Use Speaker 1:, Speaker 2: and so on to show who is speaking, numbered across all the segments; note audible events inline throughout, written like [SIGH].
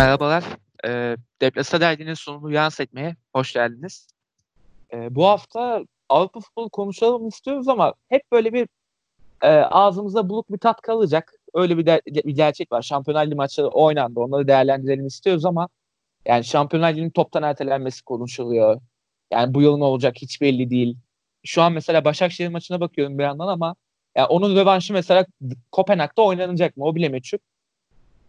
Speaker 1: Merhabalar. E, Deplasa Dergi'nin sunduğu Yans Etme'ye hoş geldiniz. E, bu hafta Avrupa futbolu konuşalım istiyoruz ama hep böyle bir e, ağzımıza buluk bir tat kalacak. Öyle bir, de, bir gerçek var. Şampiyonlar Ligi maçları oynandı. Onları değerlendirelim istiyoruz ama yani Şampiyonlar Ligi'nin toptan ertelenmesi konuşuluyor. Yani bu yıl ne olacak hiç belli değil. Şu an mesela Başakşehir maçına bakıyorum bir yandan ama yani onun rövanşı mesela Kopenhag'da oynanacak mı? O bile meçhul.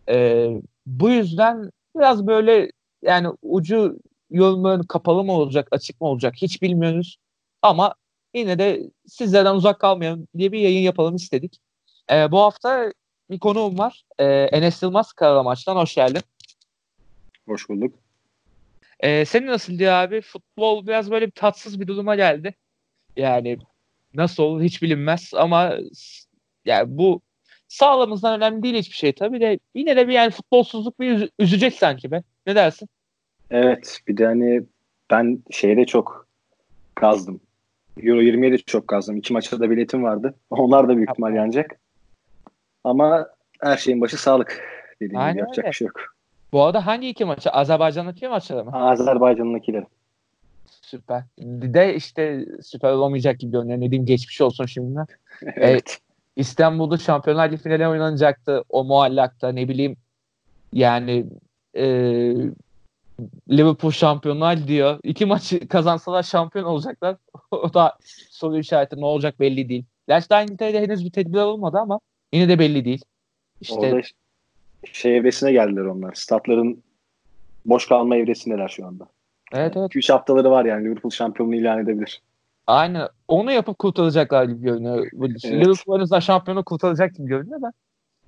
Speaker 1: Ee, bu yüzden biraz böyle yani ucu yolun kapalı mı olacak, açık mı olacak hiç bilmiyoruz. Ama yine de sizlerden uzak kalmayalım diye bir yayın yapalım istedik. Ee, bu hafta bir konuğum var. Ee, Enes Yılmaz Karamaç'tan hoş geldin.
Speaker 2: Hoş bulduk.
Speaker 1: Ee, senin nasıl diyor abi? Futbol biraz böyle bir tatsız bir duruma geldi. Yani nasıl olur hiç bilinmez ama yani bu sağlığımızdan önemli değil hiçbir şey tabii de yine de bir yani futbolsuzluk bir üzecek sanki be. Ne dersin?
Speaker 2: Evet bir de hani ben şeyde çok kazdım. Euro 20'ye de çok kazdım. İki maçta da biletim vardı. [LAUGHS] Onlar da büyük ihtimal yanacak. Ama her şeyin başı sağlık. Dediğim Aynen gibi yapacak öyle. bir şey yok.
Speaker 1: Bu arada hangi iki maçı? Azerbaycan'daki maçları mı?
Speaker 2: Azerbaycan'dakileri.
Speaker 1: Süper. De işte süper olamayacak gibi görünüyor. Ne diyeyim geçmiş olsun şimdiden. [LAUGHS]
Speaker 2: evet.
Speaker 1: E, İstanbul'da Şampiyonlar Ligi finali oynanacaktı. O muallakta ne bileyim yani e, Liverpool şampiyonlar diyor. İki maçı kazansalar şampiyon olacaklar. [LAUGHS] o da soru işareti ne olacak belli değil. Gerçi daha İngiltere'de henüz bir tedbir olmadı ama yine de belli değil.
Speaker 2: İşte Orada şey evresine geldiler onlar. Statların boş kalma evresindeler şu anda.
Speaker 1: Evet evet.
Speaker 2: 2-3 haftaları var yani Liverpool şampiyonluğu ilan edebilir.
Speaker 1: Aynen. Onu yapıp kurtaracaklar gibi görünüyor. Evet. Liverpool en azından şampiyonu kurtaracak gibi görünüyor da.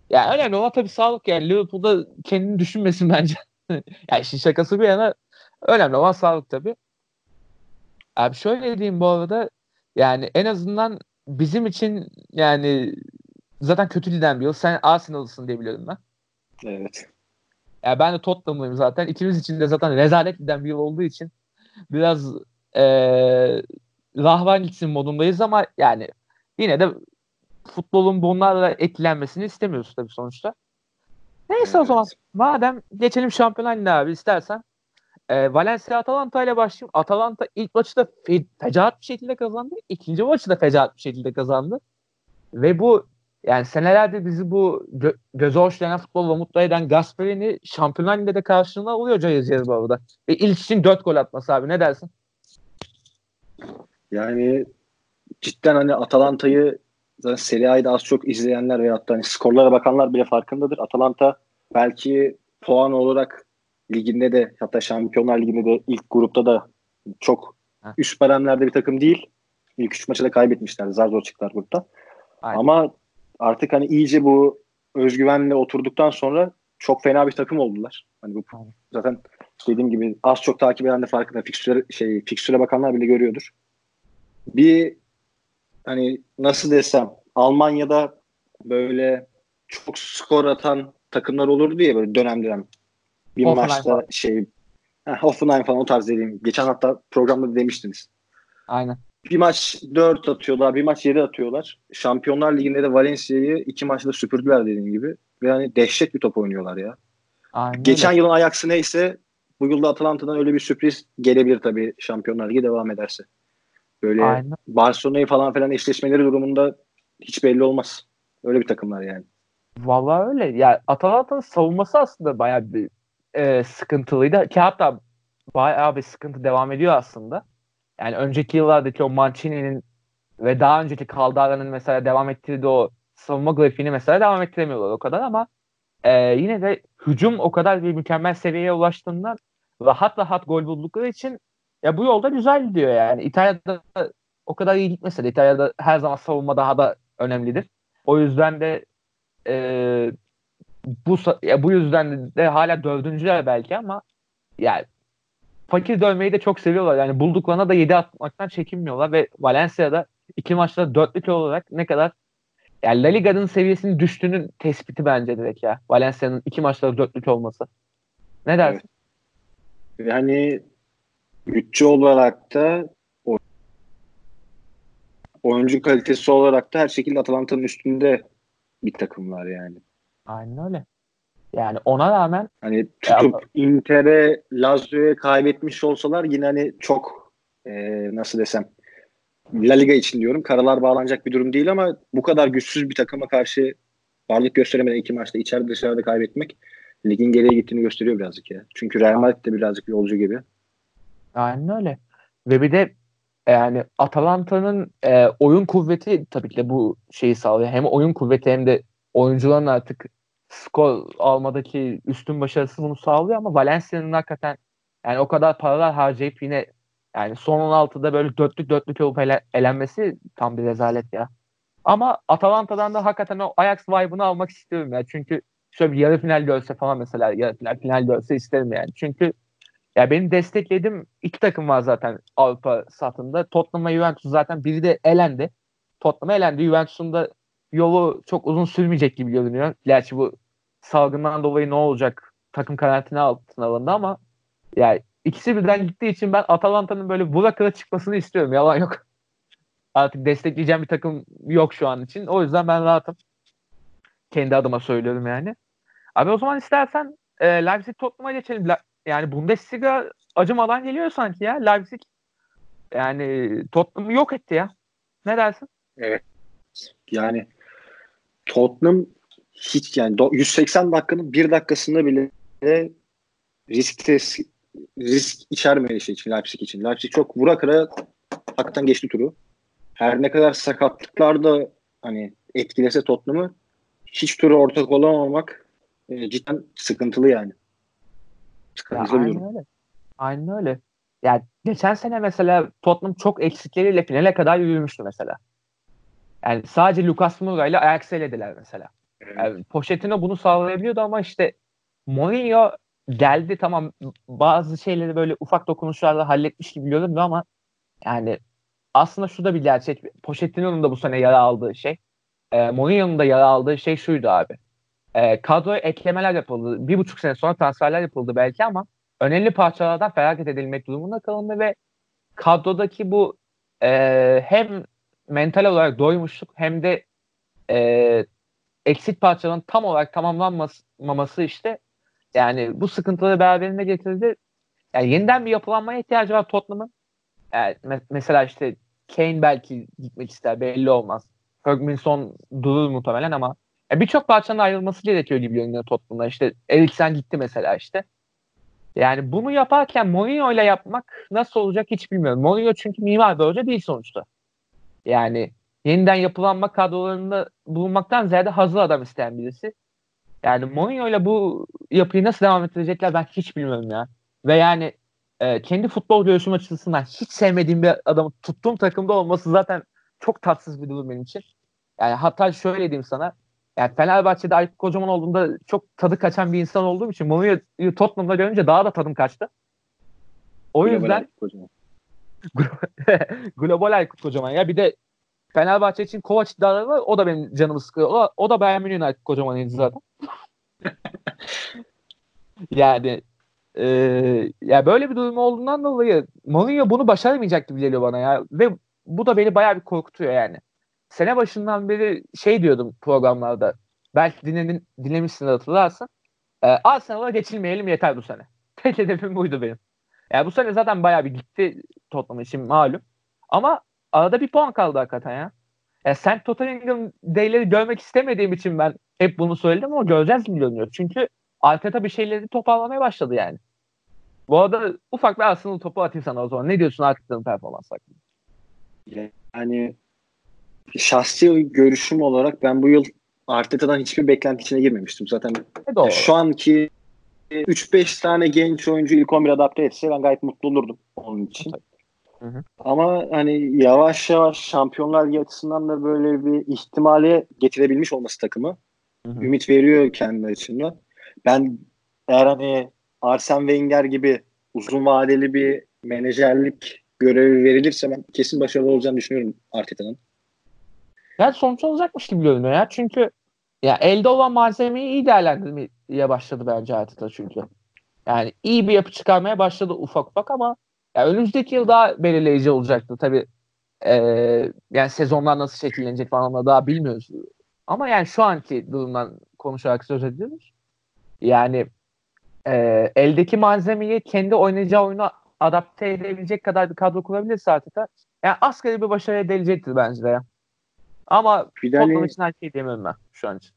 Speaker 1: Yani önemli olan tabii sağlık yani. Liverpool'da kendini düşünmesin bence. [LAUGHS] yani işin şakası bir yana önemli olan sağlık tabii. Abi şöyle diyeyim bu arada yani en azından bizim için yani zaten kötü giden bir yıl. Sen Arsenal'lısın diye biliyorum ben.
Speaker 2: Evet.
Speaker 1: Yani ben de Tottenham'lıyım zaten. İkimiz için de zaten rezalet giden bir yıl olduğu için biraz ee, rahvan gitsin modundayız ama yani yine de futbolun bunlarla etkilenmesini istemiyoruz tabii sonuçta. Neyse evet. o zaman madem geçelim Şampiyonlar Ligi'ne abi istersen. E, Valencia Atalanta ile başlayayım. Atalanta ilk maçı da fe- fecaat bir şekilde kazandı. İkinci maçı da fecaat bir şekilde kazandı. Ve bu yani senelerdir bizi bu gö- göze hoşlayan futbolla mutlu eden Gasperini Şampiyonlar Ligi'nde de karşılığına alıyor cayız arada. Ve ilk için dört gol atması abi ne dersin?
Speaker 2: Yani cidden hani Atalanta'yı zaten Serie A'yı az çok izleyenler veyahut da hani skorlara bakanlar bile farkındadır. Atalanta belki puan olarak liginde de hatta Şampiyonlar Ligi'nde de ilk grupta da çok Heh. üst baremlerde bir takım değil. İlk üç maçı da kaybetmişler. Zar zor çıktılar grupta. Aynen. Ama artık hani iyice bu özgüvenle oturduktan sonra çok fena bir takım oldular. Hani bu Aynen. zaten dediğim gibi az çok takip eden de farkında. Fikstüre, şey, fikstüre bakanlar bile görüyordur bir hani nasıl desem Almanya'da böyle çok skor atan takımlar olurdu diye böyle dönem dönem. Bir Offenheim maçta falan. şey heh, Offenheim falan o tarz dediğim. Geçen hatta programda demiştiniz.
Speaker 1: Aynen.
Speaker 2: Bir maç 4 atıyorlar, bir maç 7 atıyorlar. Şampiyonlar Ligi'nde de Valencia'yı iki maçta süpürdüler dediğim gibi. Ve hani dehşet bir top oynuyorlar ya. Aynen Geçen öyle. yılın Ajax'ı neyse bu yılda Atalanta'dan öyle bir sürpriz gelebilir tabii Şampiyonlar Ligi devam ederse. Böyle Aynen. Barcelona'yı falan filan eşleşmeleri durumunda hiç belli olmaz. Öyle bir takımlar yani.
Speaker 1: Vallahi öyle. Ya yani Atalanta'nın savunması aslında bayağı bir e, sıkıntılıydı. Ki hatta bayağı bir sıkıntı devam ediyor aslında. Yani önceki yıllardaki o Mancini'nin ve daha önceki Caldara'nın mesela devam ettirdiği o savunma grafiğini mesela devam ettiremiyorlar o kadar ama e, yine de hücum o kadar bir mükemmel seviyeye ulaştığından rahat rahat gol buldukları için ya bu yolda güzel gidiyor yani. İtalya'da o kadar iyi gitmese de İtalya'da her zaman savunma daha da önemlidir. O yüzden de e, bu ya bu yüzden de hala dördüncüler belki ama yani fakir dövmeyi de çok seviyorlar. Yani bulduklarına da 7 atmaktan çekinmiyorlar ve Valencia'da iki maçta dörtlük olarak ne kadar yani La Liga'nın seviyesinin düştüğünün tespiti bence direkt ya. Valencia'nın iki maçta dörtlük olması. Ne dersin?
Speaker 2: Yani bütçe olarak da oyuncu kalitesi olarak da her şekilde Atalanta'nın üstünde bir takımlar yani.
Speaker 1: Aynen öyle. Yani ona rağmen
Speaker 2: hani tutup ya, Inter'e Lazio'ya kaybetmiş olsalar yine hani çok e, nasıl desem La Liga için diyorum karalar bağlanacak bir durum değil ama bu kadar güçsüz bir takıma karşı varlık gösteremeden iki maçta içeride dışarıda kaybetmek ligin geriye gittiğini gösteriyor birazcık ya. Çünkü Real Madrid de birazcık yolcu gibi.
Speaker 1: Aynen öyle. Ve bir de yani Atalanta'nın e, oyun kuvveti tabii ki de bu şeyi sağlıyor. Hem oyun kuvveti hem de oyuncuların artık skor almadaki üstün başarısı bunu sağlıyor ama Valencia'nın hakikaten yani o kadar paralar harcayıp yine yani son 16'da böyle dörtlük dörtlük olup ele, elenmesi tam bir rezalet ya. Ama Atalanta'dan da hakikaten o Ajax vibe'ını almak istiyorum ya. Çünkü şöyle bir yarı final görse falan mesela yarı final, final görse isterim yani. Çünkü ya benim desteklediğim iki takım var zaten Avrupa satında. Tottenham ve Juventus zaten biri de elendi. Tottenham elendi. Juventus'un da yolu çok uzun sürmeyecek gibi görünüyor. Gerçi bu salgından dolayı ne olacak takım karantina altına alındı ama yani ikisi birden gittiği için ben Atalanta'nın böyle Burak'a çıkmasını istiyorum. Yalan yok. [LAUGHS] Artık destekleyeceğim bir takım yok şu an için. O yüzden ben rahatım. Kendi adıma söylüyorum yani. Abi o zaman istersen e, Leipzig Tottenham'a geçelim. Yani Bundesliga acımadan geliyor sanki ya. Leipzig yani Tottenham'ı yok etti ya. Ne dersin?
Speaker 2: Evet. Yani Tottenham hiç yani 180 dakikanın bir dakikasında bile risk risk içermedi şey için Leipzig için. Leipzig çok vura kıra hakikaten geçti turu. Her ne kadar sakatlıklar da hani etkilese Tottenham'ı hiç turu ortak olamamak e, cidden sıkıntılı yani.
Speaker 1: Ya, aynen öyle. Aynen öyle. Yani geçen sene mesela Tottenham çok eksikleriyle finale kadar yürümüştü mesela. Yani sadece Lucas Moura ile Ajax'ı elediler mesela. Evet. Yani Pochettino bunu sağlayabiliyordu ama işte Mourinho geldi tamam bazı şeyleri böyle ufak dokunuşlarla halletmiş gibi göründü ama yani aslında şu da bir gerçek. Pochettino'nun da bu sene yara aldığı şey. E, Mourinho'nun da yara aldığı şey şuydu abi. E, kadroya eklemeler yapıldı. Bir buçuk sene sonra transferler yapıldı belki ama önemli parçalardan feragat edilmek durumunda kalındı ve kadrodaki bu e, hem mental olarak doymuşluk hem de e, eksik parçaların tam olarak tamamlanmaması işte yani bu sıkıntıları beraberinde getirdi. Yani yeniden bir yapılanmaya ihtiyacı var Tottenham'ın. Yani me- mesela işte Kane belki gitmek ister belli olmaz. Ferguson durur muhtemelen ama yani birçok parçanın ayrılması gerekiyor gibi görünüyor Tottenham'da. İşte Eriksen gitti mesela işte. Yani bunu yaparken Mourinho ile yapmak nasıl olacak hiç bilmiyorum. Mourinho çünkü mimar bir hoca değil sonuçta. Yani yeniden yapılanma kadrolarında bulunmaktan ziyade hazır adam isteyen birisi. Yani Mourinho ile bu yapıyı nasıl devam ettirecekler ben hiç bilmiyorum ya. Ve yani e, kendi futbol görüşüm açısından hiç sevmediğim bir adamı tuttuğum takımda olması zaten çok tatsız bir durum benim için. Yani hatta şöyle diyeyim sana. Yani Fenerbahçe'de Aykut Kocaman olduğunda çok tadı kaçan bir insan olduğum için Mourinho'yu Tottenham'da görünce daha da tadım kaçtı. O Global yüzden [LAUGHS] Global Aykut Kocaman ya. Bir de Fenerbahçe için Kovac iddiaları var. O da benim canımı sıkıyor. O, o da Bayern Münih'in Aykut Kocaman'ıydı zaten. [LAUGHS] yani e, ya böyle bir durum olduğundan dolayı Mourinho bunu başaramayacak gibi geliyor bana ya. Ve bu da beni bayağı bir korkutuyor yani. Sene başından beri şey diyordum programlarda. Belki dinledin, dinlemişsin hatırlarsın. E, Arsenal'a geçilmeyelim yeter bu sene. [LAUGHS] Tek hedefim buydu benim. Yani bu sene zaten bayağı bir gitti Tottenham için malum. Ama arada bir puan kaldı hakikaten ya. Yani sen Tottenham Day'leri görmek istemediğim için ben hep bunu söyledim ama göreceğiz gibi görünüyor. Çünkü Arteta bir şeyleri toparlamaya başladı yani. Bu arada ufak bir Arsenal topu atayım sana o zaman. Ne diyorsun Arteta'nın performansı hakkında?
Speaker 2: Yani şahsi görüşüm olarak ben bu yıl Arteta'dan hiçbir beklenti içine girmemiştim. Zaten doğru. şu anki 3-5 tane genç oyuncu ilk 11 adapte etse ben gayet mutlu olurdum onun için. Hı hı. Ama hani yavaş yavaş Şampiyonlar Ligi açısından da böyle bir ihtimale getirebilmiş olması takımı hı hı. ümit veriyor kendi açımdan. Ben eğer hani Arsene Wenger gibi uzun vadeli bir menajerlik görevi verilirse ben kesin başarılı olacağını düşünüyorum Arteta'nın.
Speaker 1: Yani sonuç olacakmış gibi görünüyor ya. Çünkü ya elde olan malzemeyi iyi değerlendirmeye başladı bence Arteta çünkü. Yani iyi bir yapı çıkarmaya başladı ufak ufak ama ya önümüzdeki yıl daha belirleyici olacaktı tabii. Ee, yani sezonlar nasıl şekillenecek falan daha bilmiyoruz. Ama yani şu anki durumdan konuşarak söz ediyoruz. Yani e, eldeki malzemeyi kendi oynayacağı oyunu adapte edebilecek kadar bir kadro kurabilirse artık da yani asgari bir başarı elde edecektir bence de ya. Ama Tottenham hani, için her şey diyemem ben şu an için.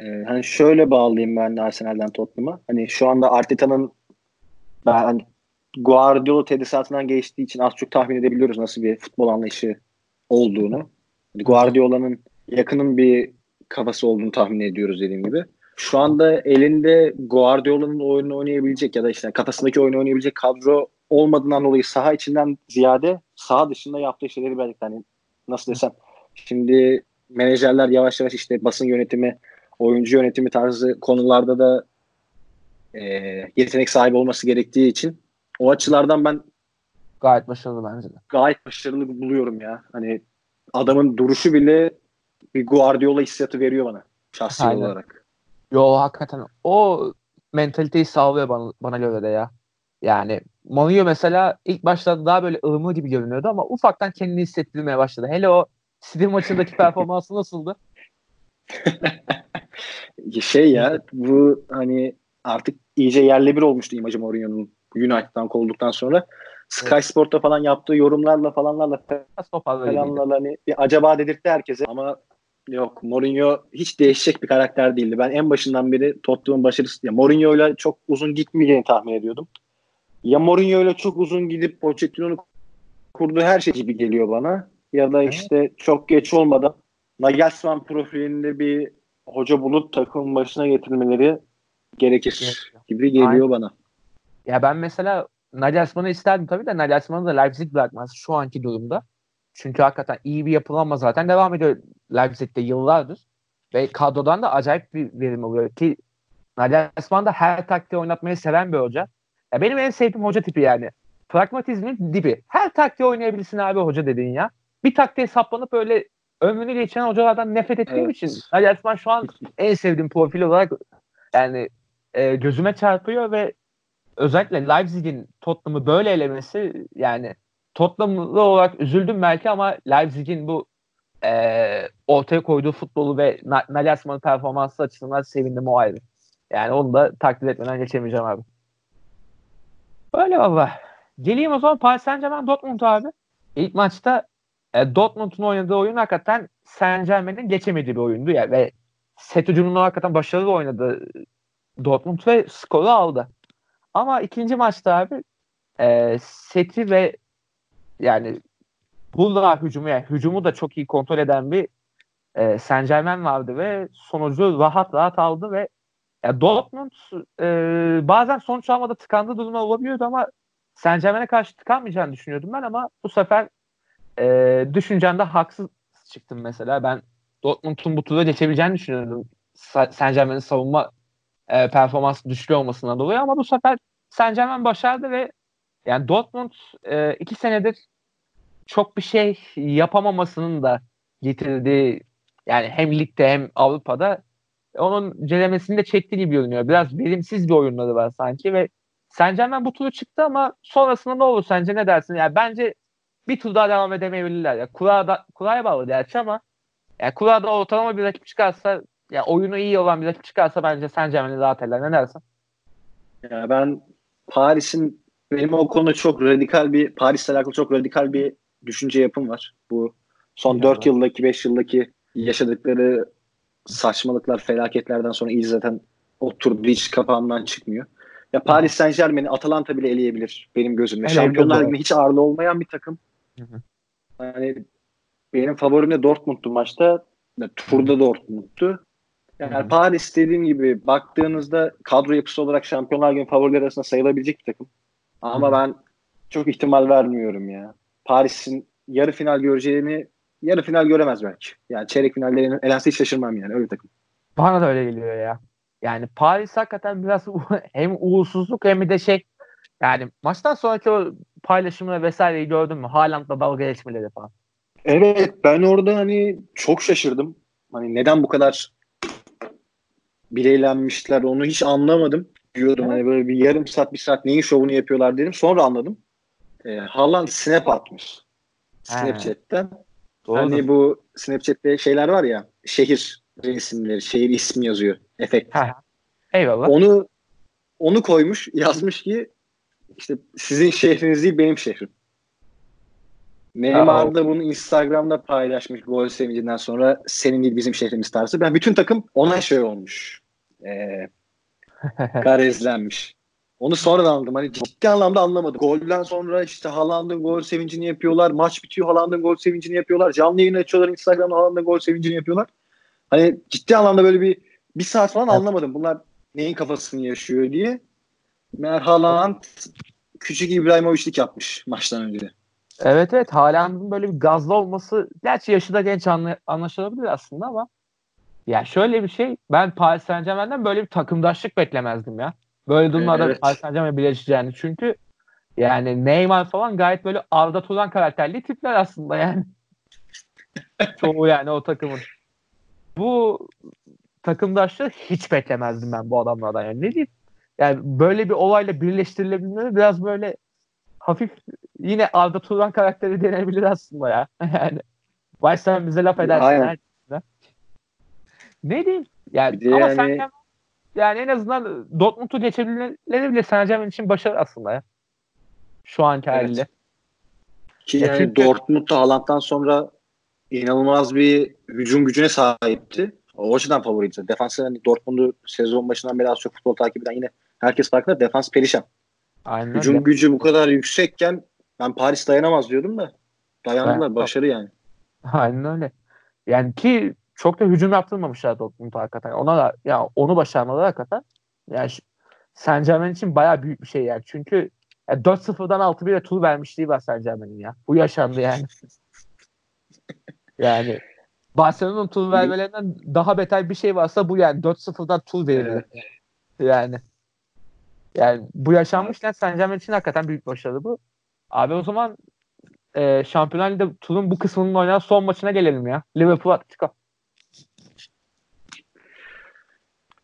Speaker 2: E, hani şöyle bağlayayım ben de Arsenal'den Tottenham'a. Hani şu anda Arteta'nın ben hani Guardiola tedrisatından geçtiği için az çok tahmin edebiliyoruz nasıl bir futbol anlayışı olduğunu. Hani Guardiola'nın yakının bir kafası olduğunu tahmin ediyoruz dediğim gibi. Şu anda elinde Guardiola'nın oyunu oynayabilecek ya da işte kafasındaki oyunu oynayabilecek kadro olmadığından dolayı saha içinden ziyade saha dışında yaptığı şeyleri belki hani nasıl desem şimdi menajerler yavaş yavaş işte basın yönetimi, oyuncu yönetimi tarzı konularda da e, yetenek sahibi olması gerektiği için o açılardan ben
Speaker 1: gayet başarılı bence de.
Speaker 2: Gayet başarılı buluyorum ya. Hani adamın duruşu bile bir Guardiola hissiyatı veriyor bana şahsi Aynen. olarak.
Speaker 1: Yo hakikaten o mentaliteyi sağlıyor bana, bana göre de ya. Yani Mourinho mesela ilk başlarda daha böyle ılımlı gibi görünüyordu ama ufaktan kendini hissettirmeye başladı. Hele o City maçındaki performansı nasıldı? [LAUGHS]
Speaker 2: şey ya bu hani artık iyice yerle bir olmuştu imajı Mourinho'nun United'dan kovulduktan sonra. Sky evet. Sport'ta falan yaptığı yorumlarla falanlarla falanlarla hani bir acaba dedirtti herkese ama yok Mourinho hiç değişecek bir karakter değildi. Ben en başından beri Tottenham'ın başarısı ya Mourinho ile çok uzun gitmeyeceğini tahmin ediyordum. Ya Mourinho ile çok uzun gidip Pochettino'nun kurduğu her şey gibi geliyor bana. Ya da işte çok geç olmadan Nagelsmann profilinde bir hoca bulup takımın başına getirmeleri gerekir gibi geliyor Aynen. bana.
Speaker 1: Ya ben mesela Nagelsmann'ı isterdim tabii de Nagelsmann'ı da Leipzig bırakmaz şu anki durumda. Çünkü hakikaten iyi bir yapılanma zaten devam ediyor Leipzig'te yıllardır. Ve kadrodan da acayip bir verim oluyor ki Nagelsmann da her taktiği oynatmayı seven bir hoca. Ya benim en sevdiğim hoca tipi yani. Pragmatizmin dibi. Her taktiği oynayabilirsin abi hoca dediğin ya. Bir taktiğe saplanıp öyle ömrünü geçen hocalardan nefret ettiğim evet. için Nagelsmann şu an en sevdiğim profil olarak yani e, gözüme çarpıyor ve özellikle Leipzig'in Tottenham'ı böyle elemesi yani Tottenham'lı olarak üzüldüm belki ama Leipzig'in bu e, ortaya koyduğu futbolu ve Nagelsmann'ın performansı açısından sevindim o ayrı. Yani onu da takdir etmeden geçemeyeceğim abi. Öyle baba. Geleyim o zaman Paris Saint Germain Dortmund abi. İlk maçta e, Dortmund'un oynadığı oyun hakikaten Saint Germain'in geçemediği bir oyundu ya ve set hücumunu hakikaten başarılı oynadı Dortmund ve skoru aldı. Ama ikinci maçta abi e, seti ve yani Bulldog hücumu yani hücumu da çok iyi kontrol eden bir e, Saint Germain vardı ve sonucu rahat rahat aldı ve ya Dortmund e, bazen sonuç almada tıkandığı durumlar olabiliyordu ama Saint Germain'e karşı tıkanmayacağını düşünüyordum ben ama bu sefer e, düşüncemde haksız çıktım mesela. Ben Dortmund'un bu tura geçebileceğini düşünüyordum. Saint Germain'in savunma e, performansı düşük olmasından dolayı ama bu sefer Saint Germain başardı ve yani Dortmund e, iki senedir çok bir şey yapamamasının da getirdiği yani hem ligde hem Avrupa'da onun celemesini de çekti gibi görünüyor. Biraz verimsiz bir oyunları var sanki ve Saint Germain bu turu çıktı ama sonrasında ne olur sence ne dersin? Yani bence bir tur daha devam edemeyebilirler. Ya kulağa da kulağya bağlı gerçi ama yani kulağa da ortalama bir rakip çıkarsa ya oyunu iyi olan bir rakip çıkarsa bence Saint Germain'i rahat eder. Ne dersin?
Speaker 2: Ya ben Paris'in benim o konuda çok radikal bir Paris'le alakalı çok radikal bir düşünce yapım var. Bu son ya 4 yıldaki 5 yıldaki yaşadıkları saçmalıklar, felaketlerden sonra iyi zaten oturdu hiç kapağından çıkmıyor. Ya Paris Saint Germain'i Atalanta bile eleyebilir benim gözümde. Şampiyonlar Ligi'nde hiç ağırlığı olmayan bir takım. Hı hı. Yani benim favorim de Dortmund'tu maçta. Yani, turda Dortmund'tu. Yani hı. Paris dediğim gibi baktığınızda kadro yapısı olarak Şampiyonlar Ligi favoriler arasında sayılabilecek bir takım. Ama ben çok ihtimal vermiyorum ya. Paris'in yarı final göreceğini yarı final göremez belki. Yani çeyrek finallerin elense hiç şaşırmam yani öyle bir takım.
Speaker 1: Bana da öyle geliyor ya. Yani Paris hakikaten biraz [LAUGHS] hem uğursuzluk hem de şey yani maçtan sonraki o paylaşımı vesaireyi gördün mü? Haaland'la dalga geçmeleri falan.
Speaker 2: Evet ben orada hani çok şaşırdım. Hani neden bu kadar bileylenmişler onu hiç anlamadım. Diyordum evet. hani böyle bir yarım saat bir saat neyin şovunu yapıyorlar dedim. Sonra anladım. E, Haaland snap atmış. Snapchat'ten. Doğru. Hani bu Snapchat'te şeyler var ya şehir resimleri, şehir ismi yazıyor. Efekt.
Speaker 1: Eyvallah.
Speaker 2: Onu onu koymuş, [LAUGHS] yazmış ki işte sizin şehriniz değil benim şehrim. Neymar da bunu Instagram'da paylaşmış gol sevincinden sonra senin değil bizim şehrimiz tarzı. Ben bütün takım ona şey olmuş. [LAUGHS] Ee, garezlenmiş. Onu sonradan anladım. Hani ciddi anlamda anlamadım. Golden sonra işte Haaland'ın gol sevincini yapıyorlar. Maç bitiyor Haaland'ın gol sevincini yapıyorlar. Canlı yayın açıyorlar Instagram'da Haaland'ın gol sevincini yapıyorlar. Hani ciddi anlamda böyle bir bir saat falan anlamadım. Bunlar neyin kafasını yaşıyor diye. Meğer Haaland küçük İbrahimovic'lik yapmış maçtan önce.
Speaker 1: Evet evet Haaland'ın böyle bir gazlı olması gerçi yaşı da genç anla, anlaşılabilir aslında ama ya şöyle bir şey ben Paris Saint Germain'den böyle bir takımdaşlık beklemezdim ya. Böyle durumlarda evet. Paris Saint Germain'e birleşeceğini. Çünkü yani Neymar falan gayet böyle Arda Turan karakterli tipler aslında yani. [LAUGHS] Çoğu yani o takımın. Bu takımdaşlığı hiç beklemezdim ben bu adamlardan. Yani ne diyeyim? Yani böyle bir olayla birleştirilebilmeleri biraz böyle hafif yine Arda Turan karakteri denebilir aslında ya. [LAUGHS] yani Vay sen bize laf edersin. Aynen. Ne diyeyim? Yani, ama yani... sen yani en azından Dortmund'u geçebilmeleri bile Saint için başarı aslında ya. Şu anki evet. haliyle.
Speaker 2: Ki yani Çünkü... Dortmund'da Haaland'dan sonra inanılmaz bir hücum gücüne sahipti. O açıdan favoriydi. Defansı hani Dortmund'u sezon başından beri az çok futbol takip eden yine herkes farkında defans perişan. Aynen hücum öyle. gücü bu kadar yüksekken ben Paris dayanamaz diyordum da dayandılar. Ben, başarı yani.
Speaker 1: Aynen öyle. Yani ki çok da hücum yaptırmamışlar Dortmund'a hakikaten. Ona da ya onu başarmaları hakikaten. Yani Saint Germain için bayağı büyük bir şey yani. Çünkü yani 4-0'dan 6-1'e tur vermişliği var Saint Germain'in ya. Bu yaşandı yani. yani Barcelona'nın tur vermelerinden daha beter bir şey varsa bu yani 4-0'dan tur verilir. Evet. Yani yani bu yaşanmışken Saint Germain için hakikaten büyük başarı bu. Abi o zaman e, Şampiyonlar Ligi'de turun bu kısmının oynanan son maçına gelelim ya. Liverpool Atletico.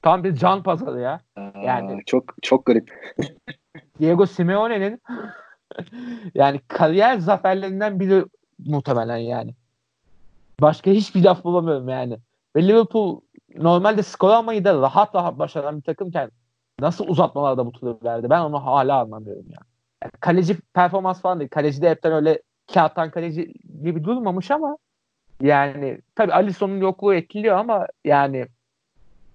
Speaker 1: Tam bir can pazarı ya. Yani
Speaker 2: Aa, çok çok garip.
Speaker 1: Diego Simeone'nin yani kariyer zaferlerinden biri muhtemelen yani. Başka hiçbir laf bulamıyorum yani. Ve Liverpool normalde skor almayı da rahat rahat başaran bir takımken nasıl uzatmalarda bu turu verdi? Ben onu hala anlamıyorum ya. Yani kaleci performans falan değil. Kaleci de hepten öyle kağıttan kaleci gibi durmamış ama yani tabii Alisson'un yokluğu etkiliyor ama yani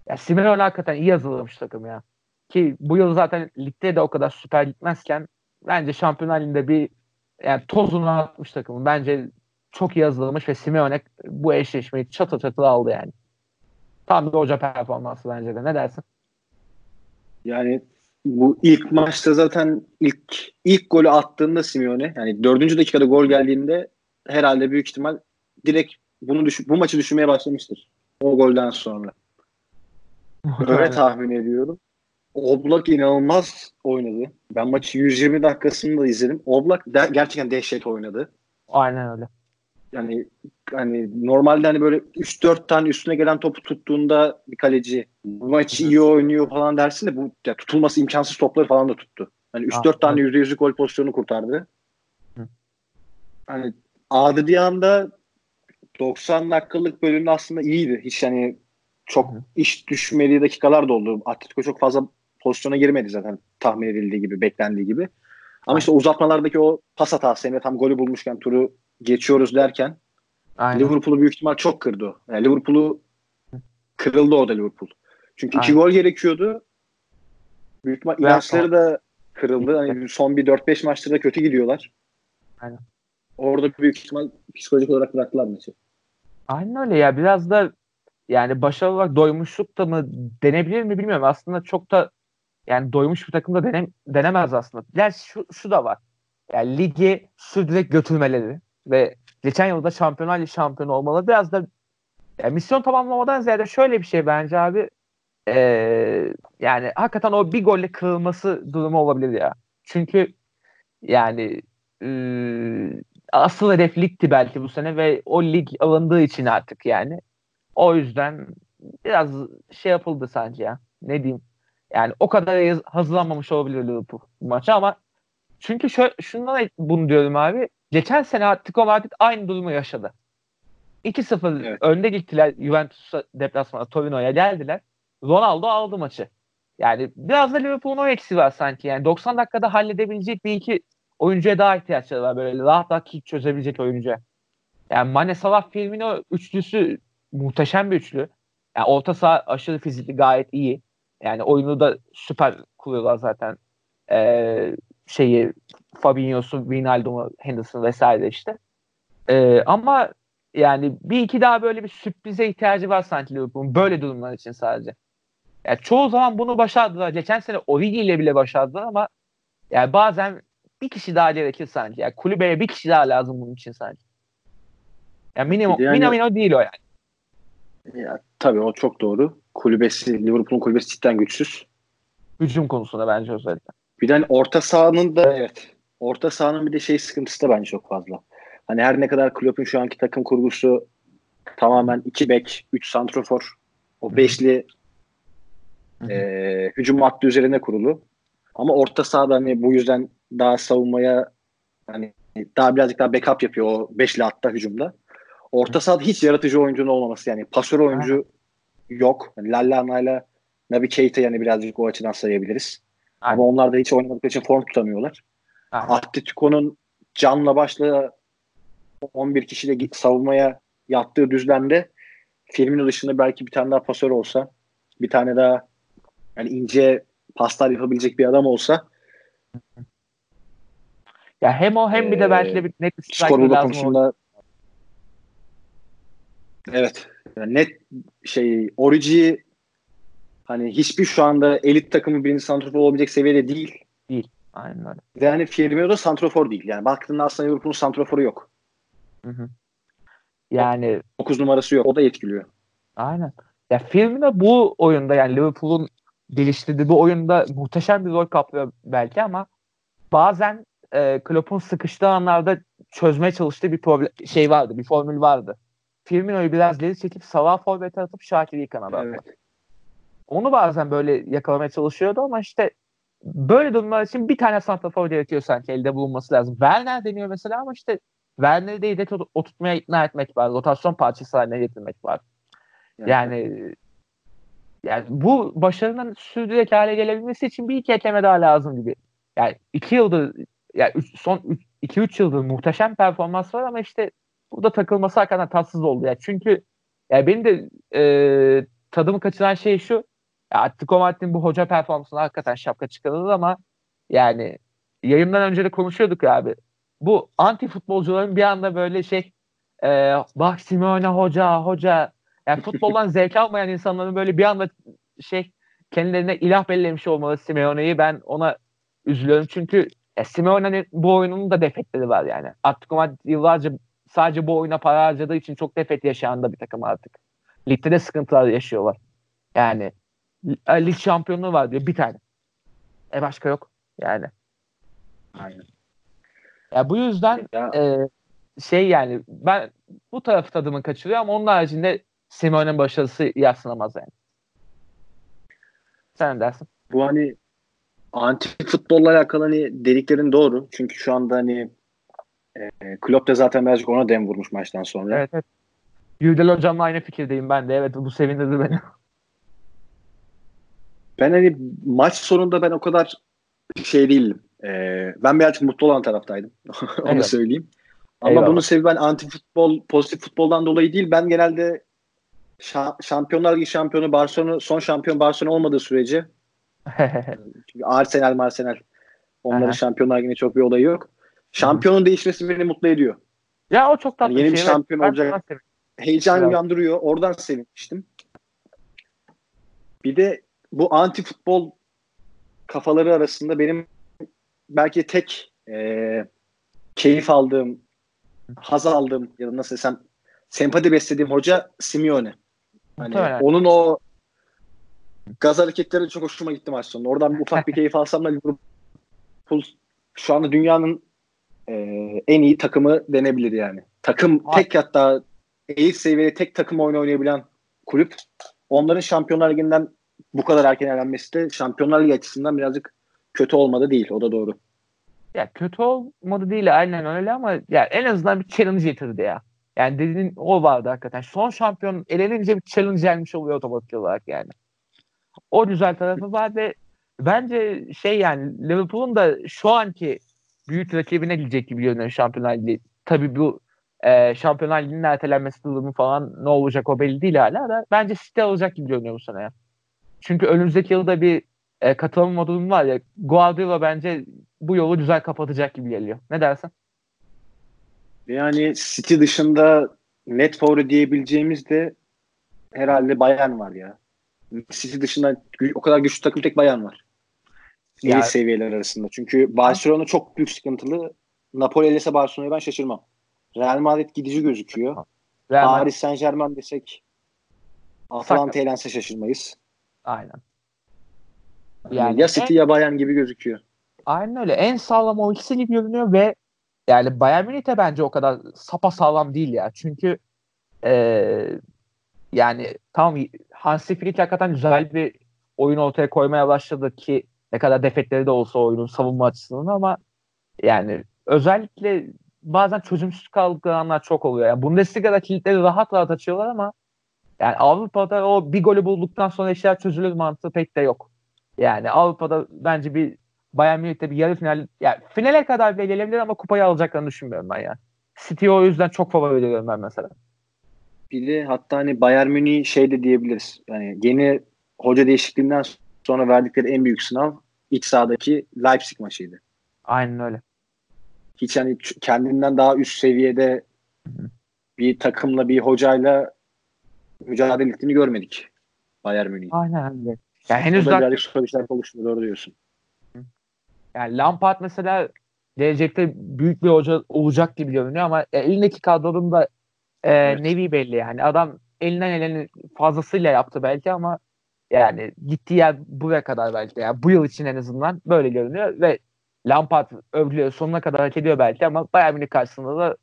Speaker 1: ya Simeone hakikaten iyi hazırlamış takım ya. Ki bu yıl zaten ligde de o kadar süper gitmezken bence Şampiyonlar Ligi'nde bir yani tozunu atmış takımı. Bence çok iyi hazırlamış ve Simeone bu eşleşmeyi çatı çatı aldı yani. Tam bir hoca performansı bence de. Ne dersin?
Speaker 2: Yani bu ilk maçta zaten ilk ilk golü attığında Simeone yani dördüncü dakikada gol geldiğinde herhalde büyük ihtimal direkt bunu düş bu maçı düşünmeye başlamıştır. O golden sonra. Öyle tahmin ediyorum. Oblak inanılmaz oynadı. Ben maçı 120 dakikasını da izledim. Oblak de, gerçekten dehşet oynadı.
Speaker 1: Aynen öyle.
Speaker 2: Yani hani normalde hani böyle 3-4 tane üstüne gelen topu tuttuğunda bir kaleci bu maçı iyi oynuyor falan dersin de bu ya tutulması imkansız topları falan da tuttu. Hani 3-4 tane %100'lük gol pozisyonu kurtardı. Hı. Hani Adrian'da 90 dakikalık bölümde aslında iyiydi. Hiç hani çok Hı. iş düşmediği dakikalar da oldu. Atletico çok fazla pozisyona girmedi zaten tahmin edildiği gibi, beklendiği gibi. Ama işte uzatmalardaki o pas hatası hem tam golü bulmuşken turu geçiyoruz derken Aynen. Liverpool'u büyük ihtimal çok kırdı. Yani Liverpool'u kırıldı orada Liverpool. Çünkü Aynen. iki gol gerekiyordu. Büyük ihtimal inançları da kırıldı. Hani son bir 4-5 maçtır da kötü gidiyorlar. Aynen. Orada büyük ihtimal psikolojik olarak bıraktılar maçı.
Speaker 1: Aynen öyle ya. Biraz da yani başarılı olarak doymuşluk da mı denebilir mi bilmiyorum. Aslında çok da yani doymuş bir takımda denem, denemez aslında. Yani şu, şu da var. Yani ligi sürdürerek götürmeleri ve geçen yılda Şampiyonlar Ligi şampiyonu olmalı. Biraz da yani misyon tamamlamadan ziyade şöyle bir şey bence abi. Ee, yani hakikaten o bir golle kırılması durumu olabilir ya. Çünkü yani e, asıl hedef ligdi belki bu sene ve o lig alındığı için artık yani o yüzden biraz şey yapıldı sence ya. Ne diyeyim? Yani o kadar hazırlanmamış olabilir Liverpool maçı ama çünkü şöyle, şundan bunu diyorum abi. Geçen sene Atletico Madrid aynı durumu yaşadı. 2-0 evet. önde gittiler Juventus deplasmana Torino'ya geldiler. Ronaldo aldı maçı. Yani biraz da Liverpool'un o eksi var sanki. Yani 90 dakikada halledebilecek bir iki oyuncuya daha ihtiyaçları var. Böyle rahat rahat kick çözebilecek oyuncu. Yani Mane Salah Firmino üçlüsü muhteşem bir üçlü. Yani orta saha aşırı fizikli gayet iyi. Yani oyunu da süper kuruyorlar zaten. Ee, şeyi Fabinho'su, Wijnaldum'u, Henderson vesaire işte. Ee, ama yani bir iki daha böyle bir sürprize ihtiyacı var sanki Liverpool'un böyle durumlar için sadece. Yani çoğu zaman bunu başardılar. Geçen sene Origi ile bile başardılar ama yani bazen bir kişi daha gerekir sanki. Yani kulübeye bir kişi daha lazım bunun için sanki. Yani minimum, yani, minimum değil o yani.
Speaker 2: Ya, tabii o çok doğru. Kulübesi, Liverpool'un kulübesi cidden güçsüz.
Speaker 1: Hücum konusunda bence özellikle.
Speaker 2: Bir de hani orta sahanın da evet. Orta sahanın bir de şey sıkıntısı da bence çok fazla. Hani her ne kadar Klopp'un şu anki takım kurgusu tamamen 2 bek, 3 santrofor, o beşli e, hücum hattı üzerine kurulu. Ama orta sahada hani bu yüzden daha savunmaya hani daha birazcık daha backup yapıyor o beşli hatta hücumda. Orta sahada hiç yaratıcı oyuncunun olmaması yani pasör oyuncu yok. Yani Lallana ile Nabi Keita yani birazcık o açıdan sayabiliriz. Aynen. Ama onlar da hiç oynamadıkları için form tutamıyorlar. Aynen. Atletico'nun canla başla 11 kişiyle savunmaya yattığı düzlemde Firmino dışında belki bir tane daha pasör olsa bir tane daha yani ince paslar yapabilecek bir adam olsa
Speaker 1: ya hem o hem bir de belki de bir net bir striker lazım konusunda
Speaker 2: Evet. Yani net şey Origi hani hiçbir şu anda elit takımı birinci santrofor olabilecek seviyede değil.
Speaker 1: Değil. Aynen öyle.
Speaker 2: Hani Firmino da santrofor değil. Yani baktığında aslında Liverpool'un santroforu yok.
Speaker 1: Hı hı. Yani
Speaker 2: 9 numarası yok. O da etkiliyor.
Speaker 1: Aynen. Ya Firmino bu oyunda yani Liverpool'un geliştirdiği bu oyunda muhteşem bir rol kaplıyor belki ama bazen e, Klopp'un sıkıştığı anlarda çözmeye çalıştığı bir problem şey vardı, bir formül vardı. Firmino'yu biraz geri çekip Salah forvete atıp Şakir'i kanada evet. Onu bazen böyle yakalamaya çalışıyordu ama işte böyle durumlar için bir tane santrafor gerekiyor sanki elde bulunması lazım. Werner deniyor mesela ama işte Werner'i de yedek oturtmaya ikna etmek var. Rotasyon parçası haline getirmek var. Yani, yani yani bu başarının sürdürülecek hale gelebilmesi için bir iki ekleme daha lazım gibi. Yani iki yıldır yani üç, son 2-3 yıldır muhteşem performans var ama işte burada takılması hakikaten tatsız oldu. Yani çünkü yani benim de e, tadımı kaçıran şey şu. Ya Atletico Madrid'in bu hoca performansına hakikaten şapka çıkarılır ama yani yayından önce de konuşuyorduk abi. Bu anti futbolcuların bir anda böyle şey e, bak Simeone hoca hoca yani futboldan [LAUGHS] zevk almayan insanların böyle bir anda şey kendilerine ilah bellemiş olmalı Simeone'yi ben ona üzülüyorum çünkü e, Simeone'nin bu oyununun da defekleri var yani. Atletico Madrid yıllarca sadece bu oyuna para harcadığı için çok defet yaşayan da bir takım artık. Ligde de sıkıntılar yaşıyorlar. Yani lig şampiyonluğu var diyor bir tane. E başka yok yani.
Speaker 2: Aynen.
Speaker 1: Ya bu yüzden ya. E, şey yani ben bu tarafı tadımı kaçırıyor ama onun haricinde Simeone'nin başarısı yatsınamaz yani. Sen ne dersin?
Speaker 2: Bu hani anti futbolla alakalı hani dediklerin doğru. Çünkü şu anda hani e, Klopp da zaten birazcık ona dem vurmuş maçtan sonra.
Speaker 1: Evet evet. Yüldel hocamla aynı fikirdeyim ben de. Evet bu sevindirdi beni.
Speaker 2: Ben hani maç sonunda ben o kadar şey değildim. Ee, ben birazcık mutlu olan taraftaydım. [LAUGHS] Onu evet. söyleyeyim. Ama Eyvallah. bunun sebebi ben anti futbol, pozitif futboldan dolayı değil. Ben genelde Şampiyonlar Ligi şampiyonu Barcelona son şampiyon Barcelona olmadığı sürece [LAUGHS] çünkü Arsenal Arsenal onların Şampiyonlar Ligi'ne çok bir olayı yok. Şampiyonun değişmesi beni mutlu ediyor.
Speaker 1: Ya o çok tatlı
Speaker 2: yani yeni bir şey. şampiyon evet. olacak. Heyecan evet. uyandırıyor. Oradan sevinmiştim. Bir de bu anti futbol kafaları arasında benim belki tek e, keyif aldığım, haz aldığım ya da nasıl desem sempati beslediğim hoca Simeone. Hani onun o gaz hareketleri çok hoşuma gitti maç sonunda. Oradan bir ufak bir keyif [LAUGHS] alsam da Liverpool şu anda dünyanın e, en iyi takımı denebilir yani. Takım Ay. tek hatta elit seviyede tek takım oyunu oynayabilen kulüp. Onların Şampiyonlar Ligi'nden bu kadar erken elenmesi de Şampiyonlar Ligi açısından birazcık kötü olmadı değil. O da doğru.
Speaker 1: Ya kötü olmadı değil aynen öyle ama ya en azından bir challenge getirdi ya. Yani dediğin o vardı hakikaten. Son şampiyon elenince bir challenge gelmiş oluyor otomatik olarak yani. O güzel tarafı var ve bence şey yani Liverpool'un da şu anki büyük rakibine gidecek gibi görünüyor Şampiyonlar Ligi. Tabii bu e, Şampiyonlar Ligi'nin ertelenmesi durumu falan ne olacak o belli değil hala da bence City olacak gibi görünüyor bu sene ya. Çünkü önümüzdeki yılda bir e, katılma durumu var ya Guardiola bence bu yolu güzel kapatacak gibi geliyor. Ne dersin?
Speaker 2: Yani City dışında net favori diyebileceğimiz de herhalde Bayern var ya. City dışında o kadar güçlü takım tek Bayern var. Yani, seviyeler arasında. Çünkü Barcelona çok büyük sıkıntılı. Napoli elese Barcelona'yı ben şaşırmam. Real Madrid gidici gözüküyor. Real Paris Saint Germain desek Atalanta elense şaşırmayız.
Speaker 1: Aynen.
Speaker 2: Yani ya City en, ya Bayern gibi gözüküyor.
Speaker 1: Aynen öyle. En sağlam o ikisi gibi görünüyor ve yani Bayern Münih de bence o kadar sapa sağlam değil ya. Çünkü ee, yani tamam Hansi Flick hakikaten güzel bir oyun ortaya koymaya başladı ki ne kadar defetleri de olsa oyunun savunma açısından ama yani özellikle bazen çözümsüz kaldıkları anlar çok oluyor. Yani Bundesliga'da kilitleri rahat rahat açıyorlar ama yani Avrupa'da o bir golü bulduktan sonra işler çözülür mantığı pek de yok. Yani Avrupa'da bence bir Bayern Münih'te bir yarı final yani finale kadar bile gelebilir ama kupayı alacaklarını düşünmüyorum ben yani. City o yüzden çok favori veriyorum ben mesela.
Speaker 2: Bir de hatta hani Bayern Münih şey de diyebiliriz. Yani yeni hoca değişikliğinden sonra verdikleri en büyük sınav iç sahadaki Leipzig maçıydı.
Speaker 1: Aynen öyle.
Speaker 2: Hiç hani kendinden daha üst seviyede bir takımla bir hocayla mücadele ettiğini görmedik Bayern Münih.
Speaker 1: Aynen öyle. Yani henüz
Speaker 2: daha... birazcık soru işler oluştu doğru diyorsun.
Speaker 1: Yani Lampard mesela gelecekte büyük bir hoca olacak gibi görünüyor ama elindeki kadronun da e, evet. nevi belli yani. Adam elinden elini fazlasıyla yaptı belki ama yani gittiği yer buraya kadar belki. Yani bu yıl için en azından böyle görünüyor ve Lampard övülüyor sonuna kadar hak ediyor belki ama Bayern Münih karşısında da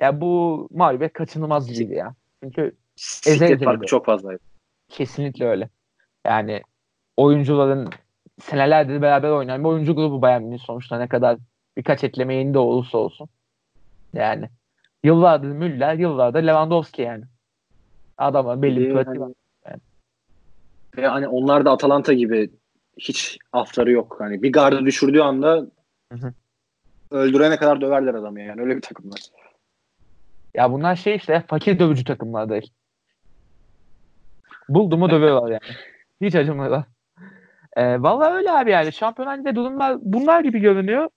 Speaker 1: ya bu mağlubiyet kaçınılmaz gibi ya. Çünkü
Speaker 2: Siklet farkı çok fazlaydı.
Speaker 1: Kesinlikle öyle. Yani oyuncuların senelerdir beraber oynayan bir oyuncu grubu Bayern Münih sonuçta ne kadar birkaç ekleme de olursa olsun. Yani yıllardır Müller, yıllardır Lewandowski yani. Adama belli bir pratiği var. Yani.
Speaker 2: Ve hani onlar da Atalanta gibi hiç afları yok. Hani bir gardı düşürdüğü anda öldürene kadar döverler adamı yani. Öyle bir takımlar.
Speaker 1: Ya bunlar şey işte fakir dövücü takımlar değil. Buldu mu dövüyorlar yani. Hiç acımıyorlar. E, Valla öyle abi yani. Şampiyonlar durumlar bunlar gibi görünüyor.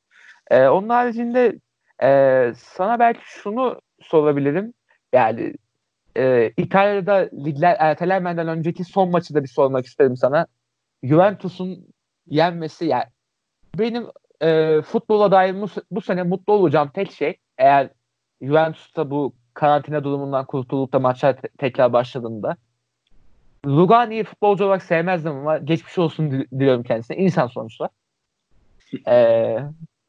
Speaker 1: E, onun haricinde e, sana belki şunu sorabilirim. Yani e, İtalya'da ligler ertelenmeden önceki son maçı da bir sormak isterim sana. Juventus'un yenmesi yani benim e, futbola dair bu, bu sene mutlu olacağım tek şey eğer Juventus'ta bu karantina durumundan kurtulup da maçlar te- tekrar başladığında Lugani'yi futbolcu olarak sevmezdim ama geçmiş olsun diliyorum kendisine. İnsan sonuçta. ee,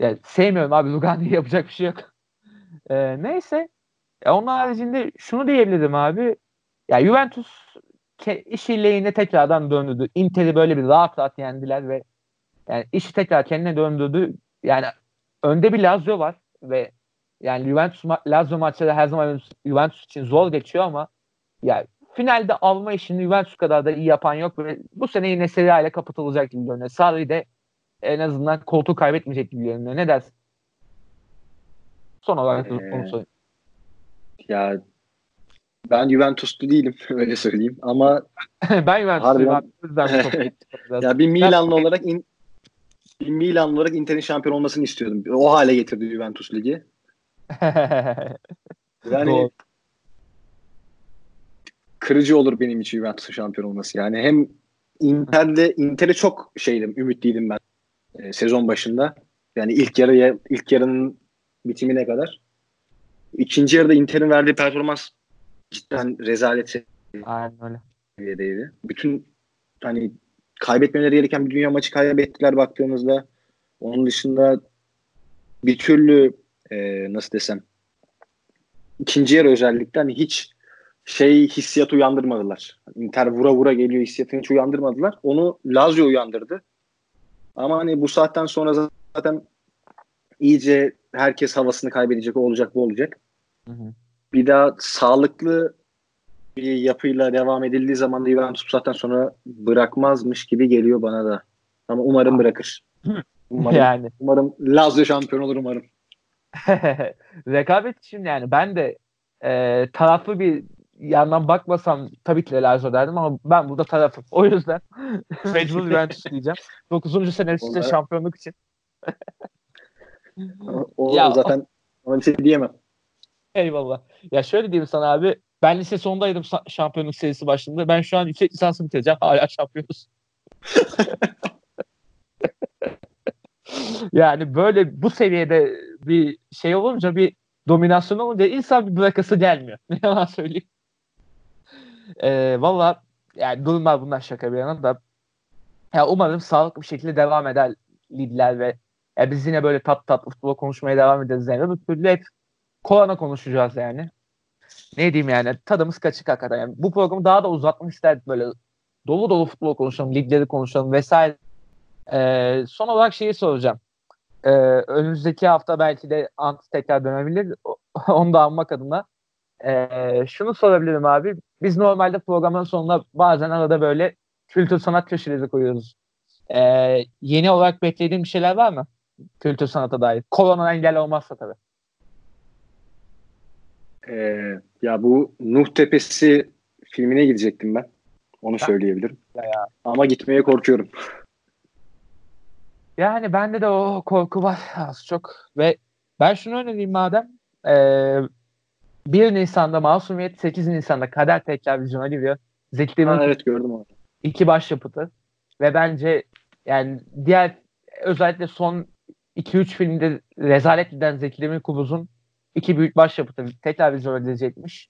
Speaker 1: yani sevmiyorum abi Lugani'yi [LAUGHS] yapacak bir şey yok. Ee, neyse. Ya onun haricinde şunu diyebilirim abi. Ya Juventus işi lehine tekrardan döndürdü. Inter'i böyle bir rahat rahat yendiler ve yani işi tekrar kendine döndürdü. Yani önde bir Lazio var ve yani Juventus Lazio maçları her zaman Juventus için zor geçiyor ama yani finalde alma işini Juventus kadar da iyi yapan yok ve bu sene yine Serie A ile kapatılacak gibi görünüyor. Sarri de en azından koltuğu kaybetmeyecek gibi görünüyor. Ne dersin? Son olarak ee, onu sorayım.
Speaker 2: Ya ben Juventuslu değilim [LAUGHS] öyle söyleyeyim ama [LAUGHS]
Speaker 1: ben Juventusluyum [LAUGHS]
Speaker 2: ya bir Milanlı olarak in, bir Milanlı olarak Inter'in şampiyon olmasını istiyordum. O hale getirdi Juventus ligi. yani kırıcı olur benim için Juventus'un şampiyon olması. Yani hem Inter'de Inter'e çok şeydim, ümitliydim ben e, sezon başında. Yani ilk yarıya ilk yarının bitimine kadar. İkinci yarıda Inter'in verdiği performans cidden rezalet
Speaker 1: Aynen öyle.
Speaker 2: seviyedeydi. Bütün hani kaybetmeleri gereken bir dünya maçı kaybettiler baktığımızda. Onun dışında bir türlü e, nasıl desem ikinci yarı özellikle hani hiç şey hissiyat uyandırmadılar. Inter vura vura geliyor hissiyatını hiç uyandırmadılar. Onu Lazio uyandırdı. Ama hani bu saatten sonra zaten iyice herkes havasını kaybedecek. O olacak bu olacak. Hı hı. Bir daha sağlıklı bir yapıyla devam edildiği zaman da Juventus zaten sonra bırakmazmış gibi geliyor bana da. Ama umarım bırakır. [LAUGHS] Umarım, yani. umarım Lazio şampiyon olur umarım. [LAUGHS]
Speaker 1: Rekabet için yani ben de e, taraflı bir yandan bakmasam tabii ki Lazio derdim ama ben burada tarafım. O yüzden [LAUGHS] mecbur Juventus diyeceğim. 9. sene üstte şampiyonluk için.
Speaker 2: o ya, zaten ona bir şey diyemem.
Speaker 1: Eyvallah. Ya şöyle diyeyim sana abi. Ben lise sondaydım şampiyonluk serisi başında. Ben şu an yüksek lisansı bitireceğim. [LAUGHS] Hala şampiyonuz. [LAUGHS] yani böyle bu seviyede bir şey olunca bir dominasyon olunca insan bir bırakası gelmiyor. Ne yalan söyleyeyim. Ee, Valla yani durumlar bunlar şaka bir yana da ya umarım sağlıklı bir şekilde devam eder ligler ve ya biz yine böyle tat tat futbol konuşmaya devam ederiz yani. Bu türlü hep korona konuşacağız yani. Ne diyeyim yani tadımız kaçık hakikaten. Yani bu programı daha da uzatmak isterdik böyle dolu dolu futbol konuşalım, ligleri konuşalım vesaire. Ee, son olarak şeyi soracağım. Ee, önümüzdeki hafta belki de Ant tekrar dönebilir. [LAUGHS] Onu da almak adına. Ee, şunu sorabilirim abi. Biz normalde programın sonuna bazen arada böyle kültür sanat köşeleri koyuyoruz. Ee, yeni olarak beklediğin bir şeyler var mı? Kültür sanata dair. Korona engel olmazsa tabii.
Speaker 2: Ee, ya bu Nuh Tepesi filmine gidecektim ben. Onu söyleyebilirim. Ya. Ama gitmeye korkuyorum.
Speaker 1: Yani bende de o korku var az çok. Ve ben şunu önereyim madem. Ee, 1 Nisan'da Masumiyet, 8 Nisan'da Kader tekrar vizyona giriyor.
Speaker 2: Zeki Demir'in evet gördüm onu.
Speaker 1: İki başyapıtı. Ve bence yani diğer özellikle son 2-3 filmde rezalet giden Zeki Demirkubuz'un iki büyük başyapıtı tekrar vizyona edilecekmiş.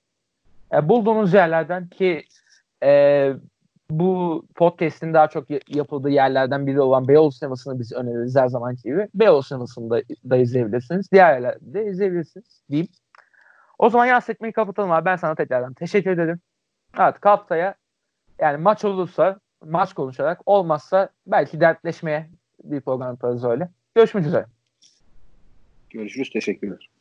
Speaker 1: E, bulduğunuz yerlerden ki e, bu podcast'in daha çok yapıldığı yerlerden biri olan Beyoğlu Sineması'nı biz öneririz her zamanki gibi. Beyoğlu Sineması'nda da izleyebilirsiniz. Diğer yerlerde de izleyebilirsiniz diyeyim. O zaman yaz etmeyi kapatalım abi. Ben sana tekrardan teşekkür ederim. Evet haftaya yani maç olursa maç konuşarak olmazsa belki dertleşmeye bir program yaparız öyle. Görüşmek üzere.
Speaker 2: Görüşürüz. Teşekkürler.